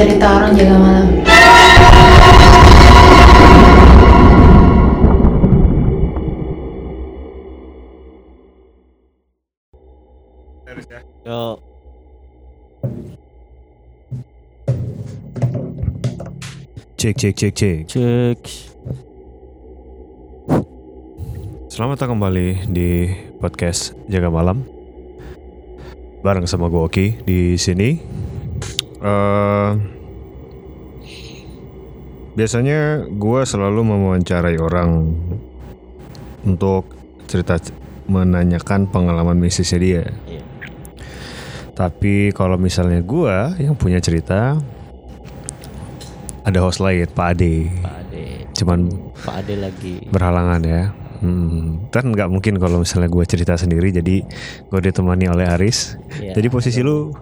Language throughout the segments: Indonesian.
cerita orang jaga malam. Yo. Cek cek cek cek. Cek. Selamat datang kembali di podcast Jaga Malam. Bareng sama gue Oki di sini. Eh biasanya gue selalu mewawancarai orang untuk cerita menanyakan pengalaman bisnisnya dia. Iya. Tapi kalau misalnya gue yang punya cerita, ada host lain, Pak Ade. Pak Ade. Cuman Pak Ade lagi. berhalangan ya. Hmm, kan nggak mungkin kalau misalnya gue cerita sendiri, jadi gue ditemani oleh Aris. Iya. Jadi posisi lu,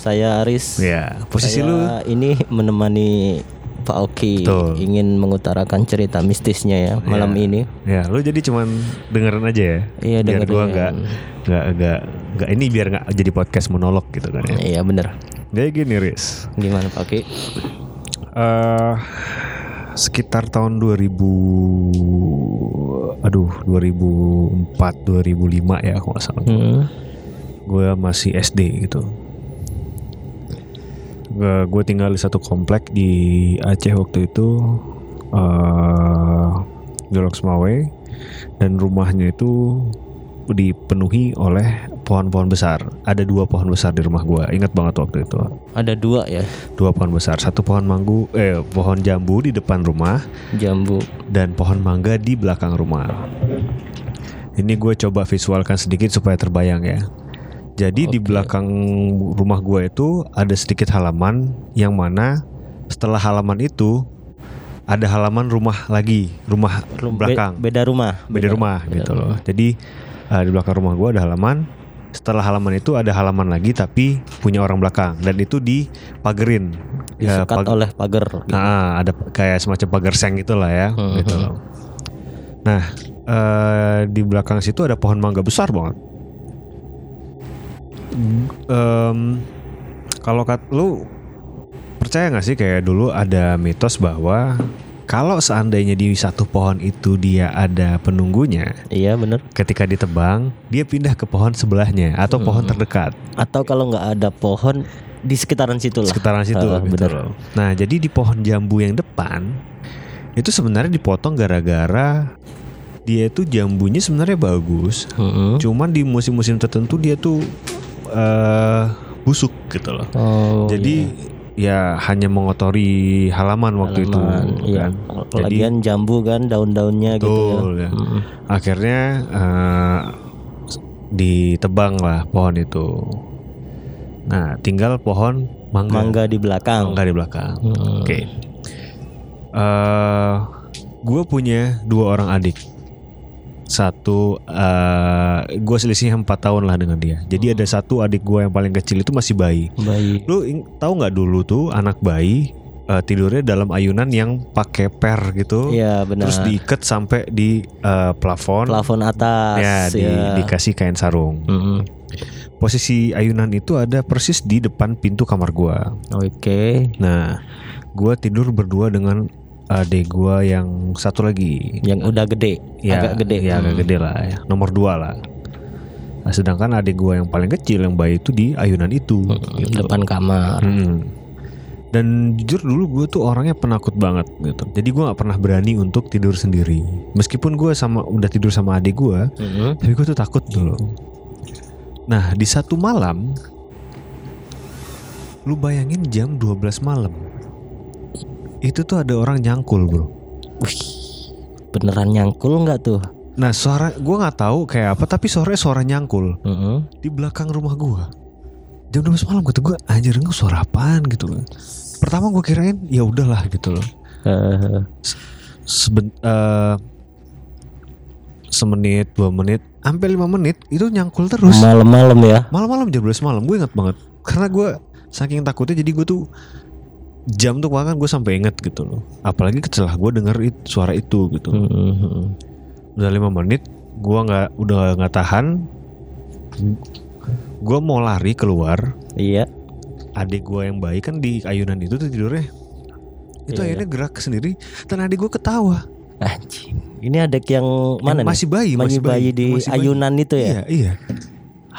Saya Aris. ya posisi Saya lu, ini menemani Pak Oki Betul. ingin mengutarakan cerita mistisnya ya malam Iya. ini. ya lu jadi cuman dengerin aja ya. Iya, biar gue dengerin. nggak nggak nggak nggak ini biar nggak jadi podcast monolog gitu kan ya. Iya bener. Jadi gini Riz, Gimana Pak Oki? eh sekitar tahun 2000 aduh 2004 2005 ya kalau nggak salah. Hmm. gue masih SD gitu gue tinggal di satu komplek di Aceh waktu itu eh di Loksmawe dan rumahnya itu dipenuhi oleh pohon-pohon besar. Ada dua pohon besar di rumah gue ingat banget waktu itu. Ada dua ya? Dua pohon besar. Satu pohon manggu eh pohon jambu di depan rumah. Jambu. dan pohon mangga di belakang rumah. Ini gue coba visualkan sedikit supaya terbayang ya. Jadi di belakang rumah gue itu ada sedikit halaman yang mana setelah halaman itu ada halaman rumah lagi, rumah Rum- be- belakang, beda rumah. beda rumah gitu loh. Jadi eh, di belakang rumah gue ada halaman. Setelah halaman itu ada halaman lagi tapi punya orang belakang dan itu dipagerin. Ya, Disekat pag- oleh pagar. gitu. Nah, ada kayak semacam pagar seng gitu lah ya, Hmm, gitu loh. Nah, eh, di belakang situ ada pohon mangga besar banget. Em, kalau kat lu percaya nggak sih kayak dulu ada mitos bahwa kalau seandainya di satu pohon itu dia ada penunggunya, Iya bener. ketika ditebang dia pindah ke pohon sebelahnya atau pohon terdekat Atau kalau nggak ada pohon di sekitaran situ lah. sekitaran situ Ah, gitu bener. loh. Nah, jadi di pohon jambu yang depan itu sebenarnya dipotong gara-gara dia itu jambunya sebenarnya bagus. Mm-mm. Cuman di musim-musim tertentu dia tuh eh busuk gitu loh. Oh, jadi ya hanya mengotori halaman waktu itu Halaman, iya. kan. Jadi Lagian jambu kan daun-daunnya gitu ya. ya. Mm-mm. Akhirnya eh, ditebang lah pohon itu. Nah, tinggal pohon mangga. Mangga di belakang. Mangga di belakang. Hmm. Oke. Eh, gue punya dua orang adik. Satu, eh gue selisihnya empat tahun lah dengan dia. Jadi ada satu adik gue yang paling kecil itu masih bayi. Bayi. Lu tahu nggak dulu tuh anak bayi eh, tidurnya dalam ayunan yang pakai per gitu, Iya benar. terus diikat sampai di eh, plafon. plafon atas. Ya, di- ya. dikasih kain sarung. Mm-mm. Posisi ayunan itu ada persis di depan pintu kamar gua. Oke. Nah, gua tidur berdua dengan adik gua yang satu lagi. Yang udah gede. Ya, agak gede. Ya, agak Hmm. gede lah ya. Nomor dua lah. Nah, sedangkan adik gua yang paling kecil yang bayi itu di ayunan itu. gitu. Depan kamar. Hmm. Dan jujur dulu gue tuh orangnya penakut banget gitu. Jadi gua nggak pernah berani untuk tidur sendiri. Meskipun gua sama udah tidur sama adik gua, Mm-mm. tapi gue tuh takut dulu. Nah di satu malam, lu bayangin jam 12 malam, itu tuh ada orang nyangkul bro. Wih. Beneran nyangkul nggak tuh? Nah suara gue nggak tahu kayak apa, tapi suaranya suara nyangkul Mm-mm. di belakang rumah gua. Jam 12 malam kata gue anjir enggak suara apaan gitu. Pertama gue kirain ya udahlah gitu loh. Eh, Seben, eh, semenit, dua menit, sampai lima menit itu nyangkul terus. Malam-malam ya. Malam-malam jam 12 malam gue ingat banget Karena gue saking takutnya jadi gue tuh Jam tuh bahkan gue sampai inget gitu loh Apalagi setelah gue denger it- suara itu gitu Mm-mm. Udah lima menit Gue nggak udah nggak tahan Gue mau lari keluar Iya. adik gue yang bayi kan di ayunan itu tuh tidurnya itu Iya, akhirnya gerak sendiri dan adik gue ketawa Anjing. Ini adik yang mana Yang masih nih? bayi Masih bayi, di masih bayi. ayunan itu ya. iya iya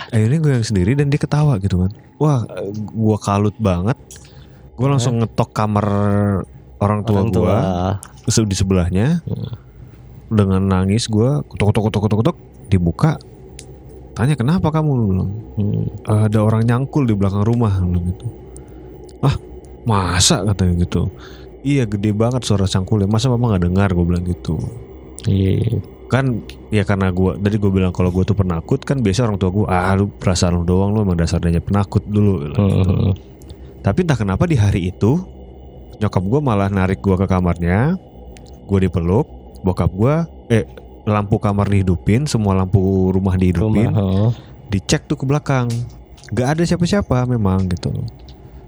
akhirnya gue yang sendiri dan dia ketawa gitu kan wah gue kalut banget gue langsung ngetok kamar orang tua, Orang tua. gue di sebelahnya dengan nangis gue kutuk kutuk kutuk kutuk kutuk dibuka. Tanya kenapa kamu? Bilang Hmm. ada orang nyangkul di belakang rumah. Gitu. Ah masa? katanya gitu. Iya gede banget suara cangkulnya. Masa mama nggak dengar? Gue bilang gitu. Iya. kan ya karena gue dari gue bilang kalau gue tuh penakut kan biasa orang tua gue ah lu perasaan lu doang lu emang dasarnya penakut dulu. Bilang gitu. Tapi entah kenapa di hari itu nyokap gue malah narik gue ke kamarnya gue dipeluk bokap gue eh lampu kamar dihidupin semua lampu rumah dihidupin Rumah. oh. dicek tuh ke belakang gak ada siapa-siapa memang gitu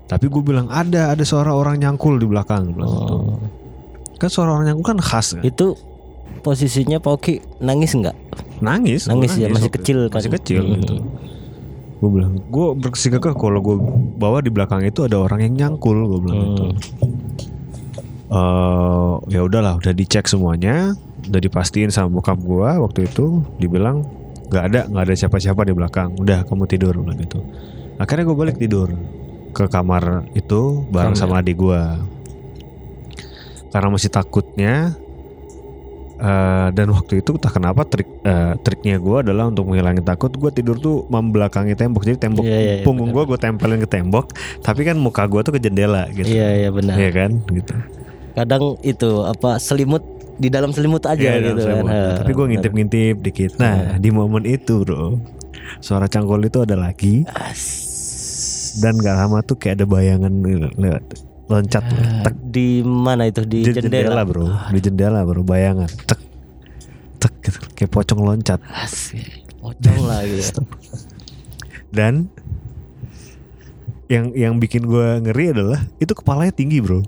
tapi gue bilang ada ada suara orang nyangkul di belakang bilang gitu. Oh. kan suara orang nyangkul kan khas kan Itu posisinya Poki nangis nggak? nangis gua Nangis ya, masih waktu kecil kan? masih kecil Hmm. gitu gue bilang gue berkesikakah kalau gue bawa di belakang itu ada orang yang nyangkul gue bilang Hmm. eh ya udahlah udah dicek semuanya udah dipastiin sama bokap gua waktu itu dibilang nggak ada nggak ada siapa-siapa di belakang udah kamu tidur bilang gitu akhirnya gue balik tidur ke kamar itu bareng Kamar. sama adik gua karena masih takutnya eh, dan waktu itu tak kenapa trik eh, triknya gua adalah untuk menghilangin takut gue tidur tuh membelakangi tembok. Jadi tembok Iya, iya, iya, punggung gua gue tempelin ke tembok tapi kan muka gua tuh ke jendela gitu. Iya iya benar. Iya kan? Gitu. Kadang itu apa selimut di dalam selimut aja Iya, dalam gitu selimut. kan. Tapi gue ngintip-ngintip dikit. Nah, di momen itu, bro, suara cangkul itu ada lagi. Dan gak lama tuh kayak ada bayangan lewat loncat tek Di mana itu di di jendela? bro, di jendela bro, bayangan tek tek gitu, kayak pocong loncat Asik. Pocong lagi. ya. dan yang yang bikin gue ngeri adalah itu kepalanya tinggi bro.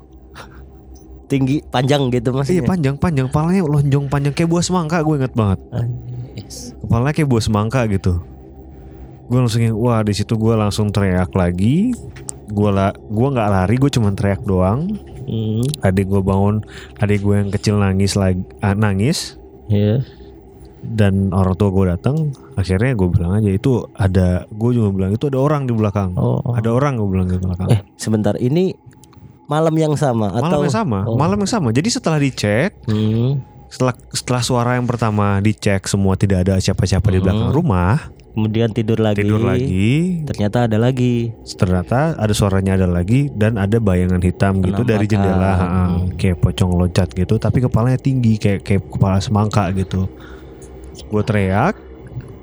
Tinggi panjang gitu Iya maksudnya. panjang panjang, kepalanya lonjong panjang kayak buah semangka gue inget banget. Anjis. kepalanya kayak buah semangka gitu gue langsung yang wah di situ gue langsung teriak lagi gue la gue nggak lari gue cuma teriak doang Hmm. adik gue bangun adik gue yang kecil nangis lagi ah, nangis Iya. dan orang tua gue datang akhirnya gue bilang aja itu ada gue juga bilang itu ada orang di belakang Oh. ada orang gue bilang di belakang Eh, sebentar ini malam yang sama malam atau yang sama Oh. malam yang sama jadi setelah dicek Hmm. setelah setelah suara yang pertama dicek semua tidak ada siapa-siapa di Hmm. belakang rumah Kemudian tidur lagi. tidur lagi Ternyata ada lagi. ternyata ada suaranya ada lagi dan ada bayangan hitam gitu dari jendela ha, kayak pocong loncat gitu tapi kepalanya tinggi kayak kayak kepala semangka gitu gue teriak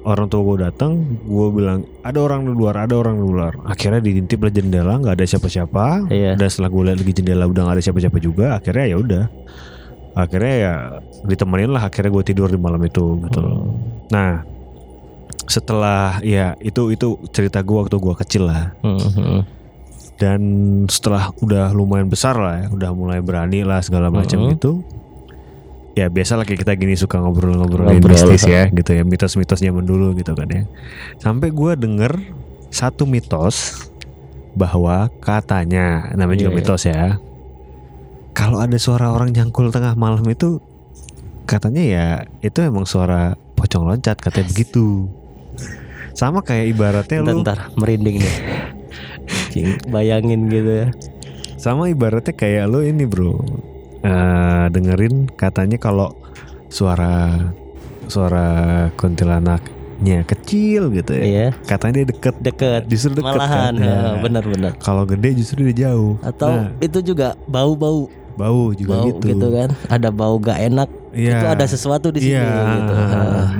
orang tua gue datang gue bilang ada orang di luar ada orang di luar akhirnya diintip lah jendela nggak ada siapa-siapa Iya. dan setelah gue lihat lagi jendela udah nggak ada siapa-siapa juga akhirnya ya udah akhirnya ya ditemenin lah akhirnya gue tidur di malam itu gitu. Hmm. nah setelah ya itu itu cerita gue waktu gue kecil lah Hmm, hmm. dan setelah udah lumayan besar lah ya, udah mulai berani lah segala macam Mhm. gitu. Ya biasa lah kayak kita gini suka ngobrol-ngobrol Ngobrol. mistis ya gitu ya mitos-mitos zaman dulu gitu kan ya. Sampai gua denger satu mitos bahwa katanya namanya juga Iya, iya. mitos ya. Kalau ada suara orang nyangkul tengah malam itu katanya ya itu emang suara pocong loncat katanya begitu. Sama kayak ibaratnya Bentar, lu bentar, merinding nih. Bayangin gitu ya. Sama ibaratnya kayak lo ini bro eh, Dengerin katanya kalau suara Suara kuntilanaknya kecil gitu ya Iya, Katanya dia deket deket. Justru deket Malahan, kan ya, Nah, benar-benar. Kalau gede justru dia jauh Atau Nah, itu juga bau-bau, bau juga bau gitu, gitu. kan. Ada bau gak enak. Iya. Itu ada sesuatu di sini Iya, gitu.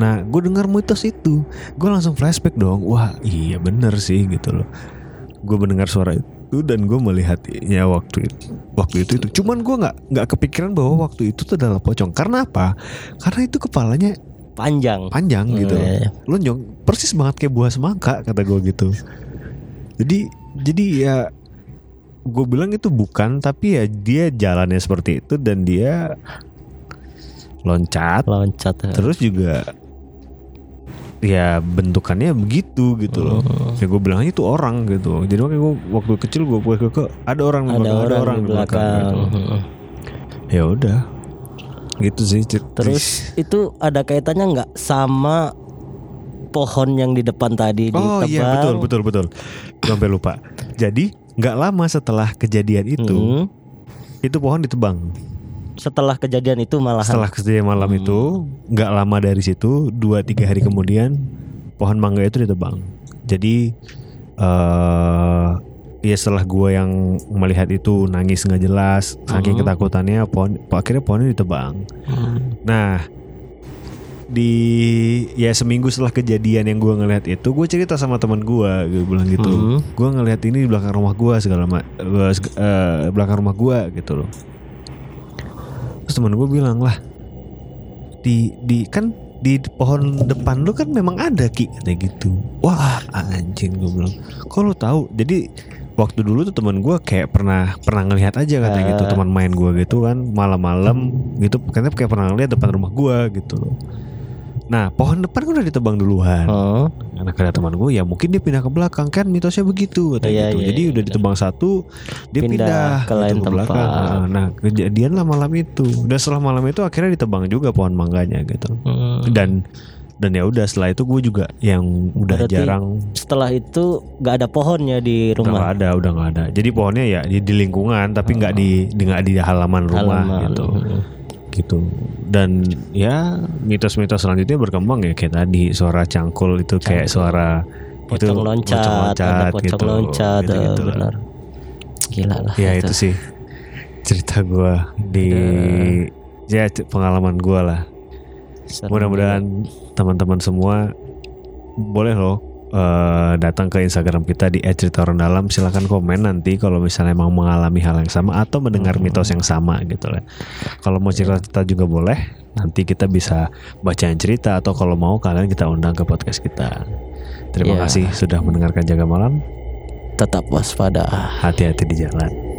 nah gue dengar mitos itu, gue langsung flashback dong. Wah, iya bener sih gitu loh. Gue mendengar suara itu dan gue melihatnya waktu itu. Waktu itu itu, cuman gue nggak nggak kepikiran bahwa waktu itu tuh adalah pocong. Karena apa? Karena itu kepalanya Panjang. panjang gitu, Iya, iya. lonjong, persis banget kayak buah semangka kata gue gitu. Jadi jadi ya gue bilang itu bukan, tapi ya dia jalannya seperti itu dan dia loncat Loncat. Terus juga ya bentukannya begitu gitu loh. Hmm. Ya gue bilangnya itu orang gitu. Jadi makanya gue waktu kecil gue gue ke ada orang di ada belakang, orang, di belakang. gitu. Mm-mm. Ya udah. Gitu sih. Terus itu ada kaitannya nggak sama pohon yang di depan tadi Oh ditebang? iya betul betul betul. Sampai lupa. Jadi nggak lama setelah kejadian itu Mm. itu pohon ditebang. Setelah kejadian itu malahan. Setelah kejadian malam Hmm. itu nggak lama dari situ dua tiga hari kemudian pohon mangga itu ditebang. Jadi eh ya setelah gue yang melihat itu nangis nggak jelas saking Hmm. ketakutannya pohon akhirnya pohonnya ditebang. Hmm. Nah di ya seminggu setelah kejadian yang gue ngelihat itu gue cerita sama teman gue gue bilang gitu Hmm. gue ngelihat ini di belakang rumah gue segala ma- eh, belakang rumah gue gitu loh terus teman gue bilang lah di di kan di pohon depan lu kan memang ada ki katanya gitu. Wah anjing gue bilang. Kok lu tahu? Jadi waktu dulu tuh teman gue kayak pernah pernah ngelihat aja katanya gitu Ah. teman main gue gitu kan malam-malam gitu katanya kayak pernah ngelihat depan rumah gue gitu loh nah pohon depan kan udah ditebang duluan Oh, Anak kata teman gue ya mungkin dia pindah ke belakang kan mitosnya begitu katanya Iya, gitu. iya, Jadi iya, udah ditebang satu dia Pindah pindah, ke lain gitu, belakang. tempat. Nah, Nah kejadian lah malam itu. Dan setelah malam itu akhirnya ditebang juga pohon mangganya gitu. hmm. Dan dan ya udah setelah itu gue juga yang udah Berarti jarang setelah itu nggak ada pohonnya di rumah. nggak ada udah nggak ada. Jadi pohonnya ya di, di lingkungan tapi nggak di di nggak di halaman rumah Halaman. gitu Hmm. Gitu. Dan ya mitos-mitos selanjutnya berkembang ya kayak tadi suara cangkul itu kayak suara Pocong loncat, ada pocong gitu. loncat, Gitu-gitu eh, lah. benar. Gila lah. Ya itu sih cerita gua di ya pengalaman gua lah. Mudah-mudahan teman-teman semua boleh loh eh, datang ke Instagram kita di @ceritaorangdalam silakan komen nanti kalau misalnya emang mengalami hal yang sama atau mendengar Hmm. mitos yang sama gitu lah. Kalau mau cerita-cerita juga boleh. Nanti kita bisa bacain cerita atau kalau mau kalian kita undang ke podcast kita. Terima Ya. kasih sudah mendengarkan Jaga Malam. Tetap waspada. Hati-hati di jalan.